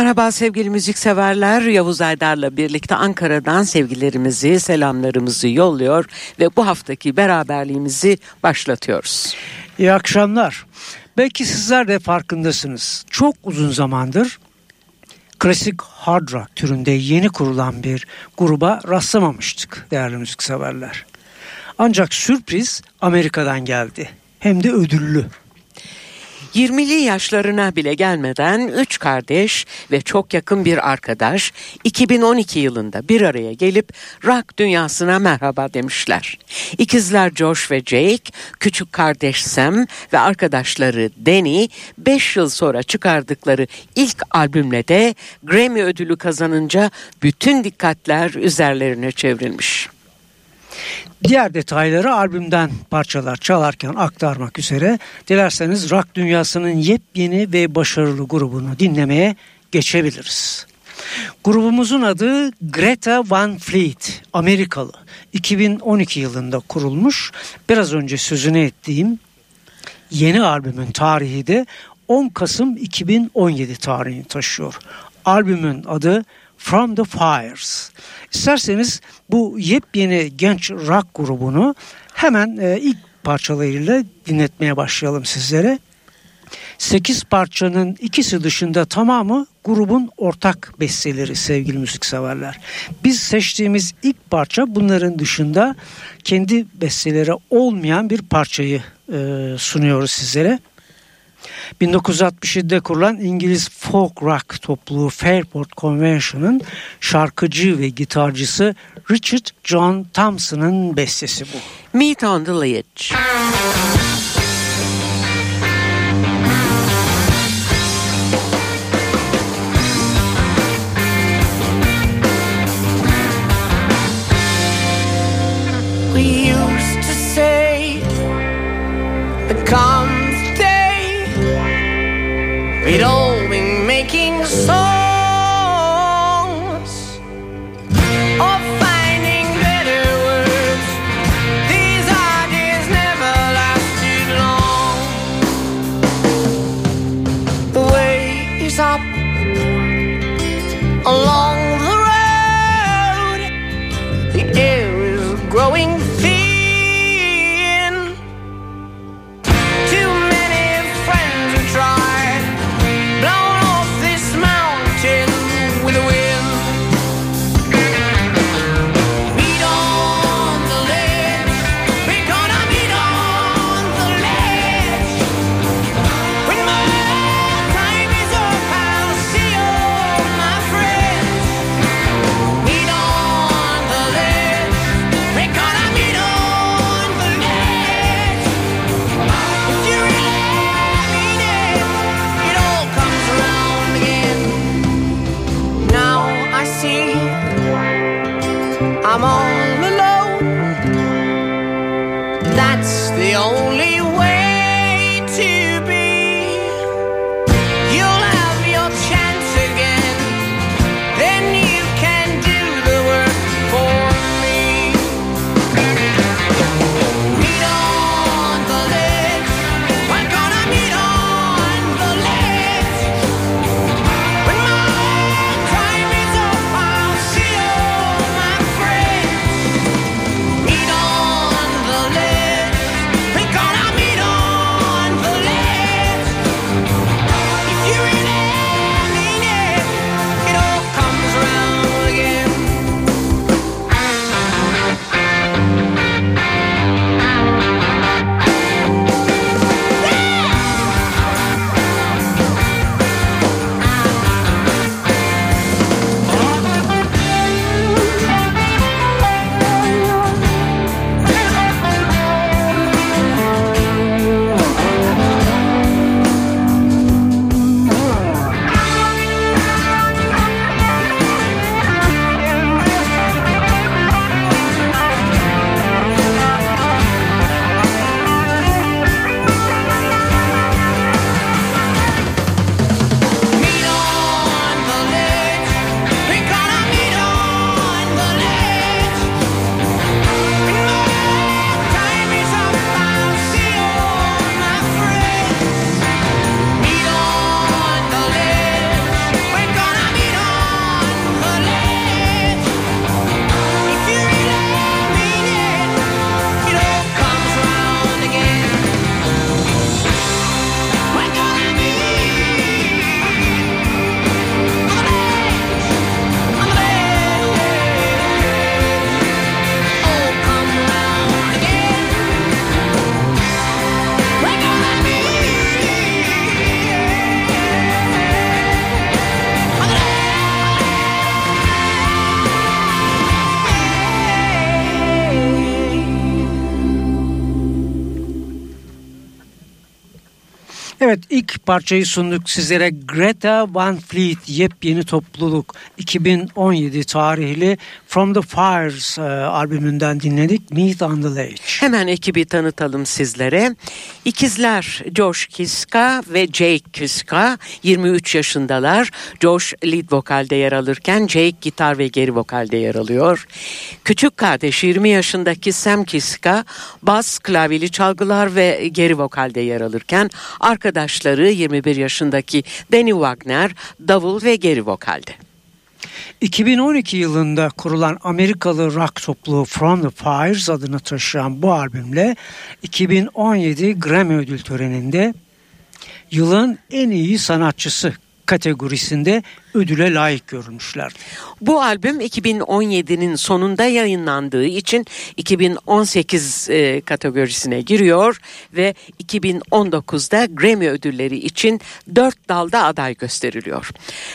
Merhaba sevgili müzikseverler. Yavuz Aydar'la birlikte Ankara'dan sevgilerimizi, selamlarımızı yolluyor ve bu haftaki beraberliğimizi başlatıyoruz. İyi akşamlar. Belki sizler de farkındasınız. Çok uzun zamandır klasik hard rock türünde yeni kurulan bir gruba rastlamamıştık değerli müzikseverler. Ancak sürpriz Amerika'dan geldi. Hem de ödüllü. 20'li yaşlarına bile gelmeden üç kardeş ve çok yakın bir arkadaş 2012 yılında bir araya gelip rock dünyasına merhaba demişler. İkizler Josh ve Jake, küçük kardeş Sam ve arkadaşları Danny 5 yıl sonra çıkardıkları ilk albümle de Grammy ödülü kazanınca bütün dikkatler üzerlerine çevrilmiş. Diğer detayları albümden parçalar çalarken aktarmak üzere dilerseniz rock dünyasının yepyeni ve başarılı grubunu dinlemeye geçebiliriz. Grubumuzun adı Greta Van Fleet, Amerikalı. 2012 yılında kurulmuş. Biraz önce sözünü ettiğim yeni albümün tarihi de 10 Kasım 2017 tarihini taşıyor. Albümün adı From the Fires. İsterseniz bu yepyeni genç rock grubunu hemen e, ilk parçalarıyla dinletmeye başlayalım sizlere. 8 parçanın ikisi dışında tamamı grubun ortak besteleri sevgili müzikseverler. Biz seçtiğimiz ilk parça bunların dışında kendi besteleri olmayan bir parçayı e, sunuyoruz sizlere. 1967'de kurulan İngiliz folk rock topluluğu Fairport Convention'ın şarkıcı ve gitarcısı Richard John Thompson'ın bestesi bu. Meet on the Ledge. Evet ilk parçayı sunduk sizlere Greta Van Fleet yepyeni topluluk 2017 tarihli From the Fires e, albümünden dinledik Meet on the Lake. Hemen ekibi tanıtalım sizlere. İkizler Josh Kiska ve Jake Kiska 23 yaşındalar. Josh lead vokalde yer alırken Jake gitar ve geri vokalde yer alıyor. Küçük kardeş 20 yaşındaki Sam Kiska bas, klavyeli çalgılar ve geri vokalde yer alırken arkadaşları 21 yaşındaki Danny Wagner davul ve geri vokalde. 2012 yılında kurulan Amerikalı rock topluluğu From the Fires adını taşıyan bu albümle 2017 Grammy ödül töreninde yılın en iyi sanatçısı kategorisinde ödüle layık görülmüşlerdi. Bu albüm 2017'nin sonunda yayınlandığı için 2018 e, kategorisine giriyor ve 2019'da Grammy ödülleri için dört dalda aday gösteriliyor.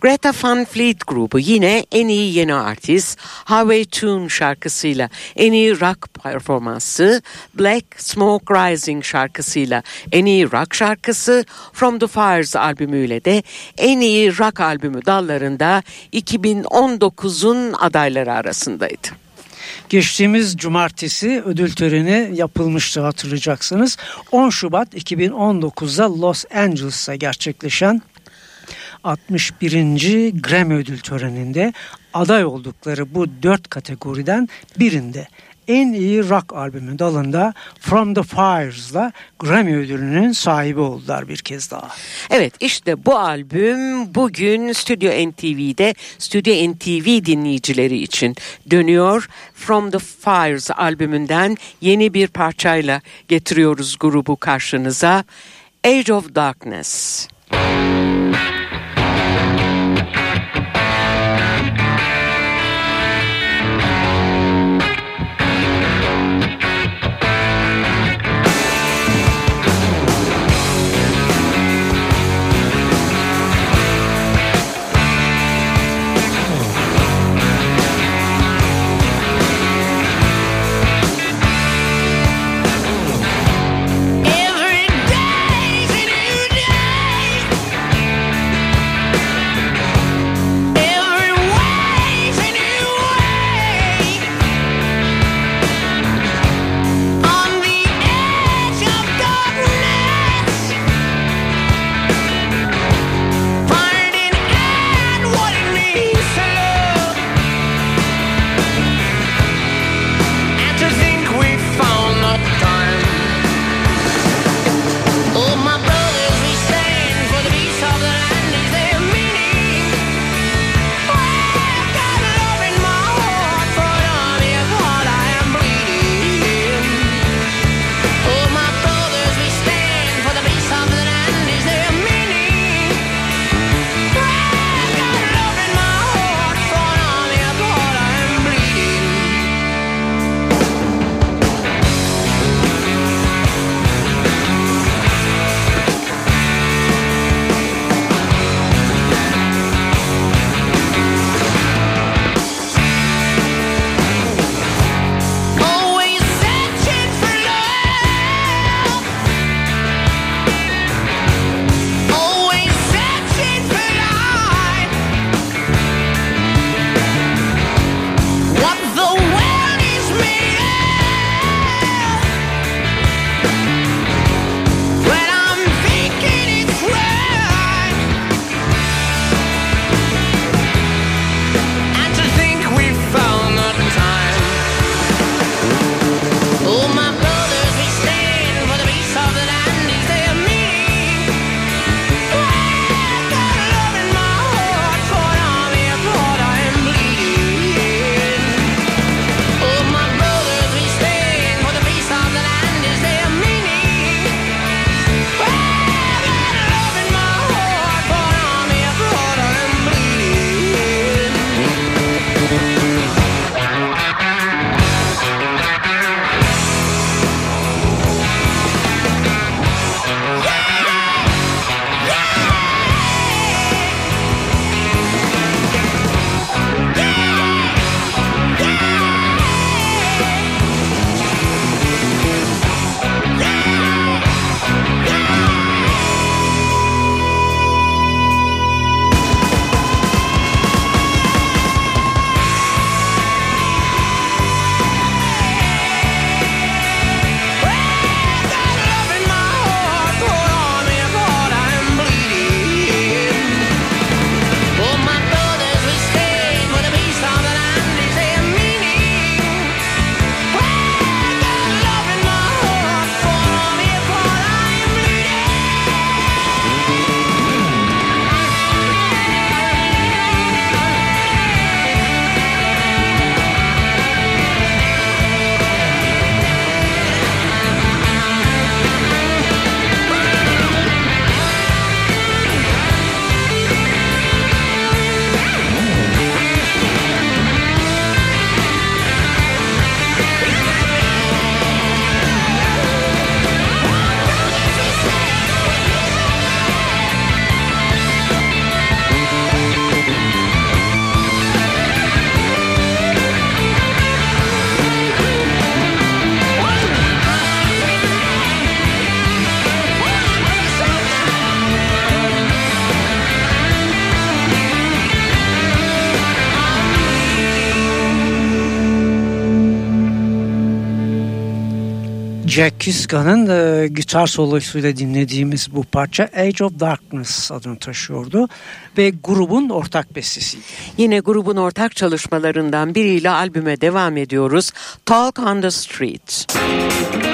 Greta Van Fleet grubu yine en iyi yeni artist Highway Tune şarkısıyla en iyi rock performansı, Black Smoke Rising şarkısıyla en iyi rock şarkısı, From the Fires albümüyle de en iyi rock albümü dallarında 2019'un adayları arasındaydı. Geçtiğimiz cumartesi ödül töreni yapılmıştı hatırlayacaksınız. 10 Şubat 2019'da Los Angeles'ta gerçekleşen 61. Grammy ödül töreninde aday oldukları bu dört kategoriden birinde en iyi rock albümü dalında From the Fires'la Grammy ödülünün sahibi oldular bir kez daha. Evet işte bu albüm bugün Stüdyo NTV'de Stüdyo NTV dinleyicileri için dönüyor. From the Fires albümünden yeni bir parçayla getiriyoruz grubu karşınıza. Age of Darkness. Every Jack Kiska'nın e, gitar solosuyla dinlediğimiz bu parça Age of Darkness adını taşıyordu ve grubun ortak bestesi. Yine grubun ortak çalışmalarından biriyle albüme devam ediyoruz. Talk on the Street. Müzik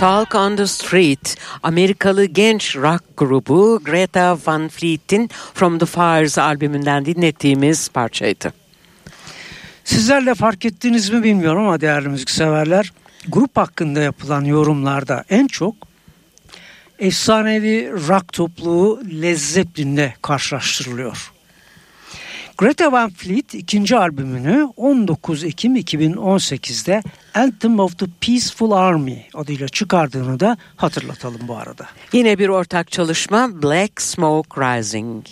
Talk on the Street, Amerikalı genç rock grubu Greta Van Fleet'in From the Fires albümünden dinlettiğimiz parçaydı. Sizlerle fark ettiniz mi bilmiyorum ama değerli müzikseverler, grup hakkında yapılan yorumlarda en çok efsanevi rock topluluğu Led Zeppelin'le karşılaştırılıyor. Greta Van Fleet ikinci albümünü 19 Ekim 2018'de Anthem of the Peaceful Army adıyla çıkardığını da hatırlatalım bu arada. Yine bir ortak çalışma Black Smoke Rising.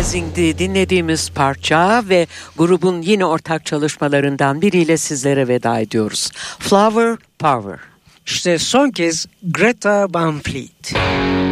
Rising'di dinlediğimiz parça ve grubun yine ortak çalışmalarından biriyle sizlere veda ediyoruz. Flower Power. İşte son kez Greta Van Fleet. Müzik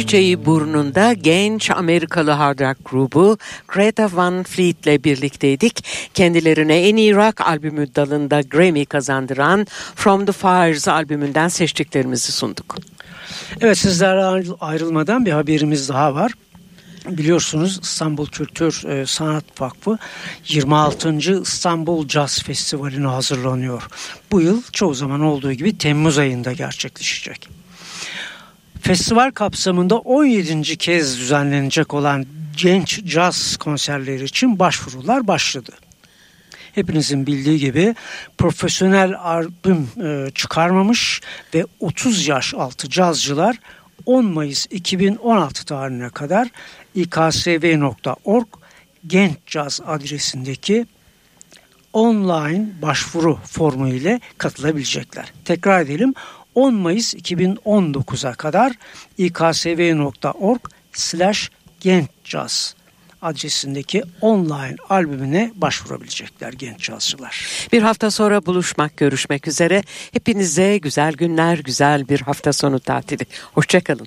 çiçeği burnunda genç Amerikalı hard rock grubu Greta Van Fleet'le birlikteydik. Kendilerine en iyi rock albümü dalında Grammy kazandıran From the Fires albümünden seçtiklerimizi sunduk. Evet sizlerden ayrılmadan bir haberimiz daha var. Biliyorsunuz İstanbul Kültür e, Sanat Vakfı 26. İstanbul Jazz Festivali'ne hazırlanıyor. Bu yıl çoğu zaman olduğu gibi Temmuz ayında gerçekleşecek. Festival kapsamında 17. kez düzenlenecek olan genç caz konserleri için başvurular başladı. Hepinizin bildiği gibi profesyonel albüm e, çıkarmamış ve 30 yaş altı cazcılar 10 Mayıs 2016 tarihine kadar iksv.org genç caz adresindeki online başvuru formu ile katılabilecekler. Tekrar edelim 10 Mayıs 2019'a kadar iksv.org slash gençcaz adresindeki online albümüne başvurabilecekler genç cazcılar. Bir hafta sonra buluşmak, görüşmek üzere. Hepinize güzel günler, güzel bir hafta sonu tatili. Hoşçakalın.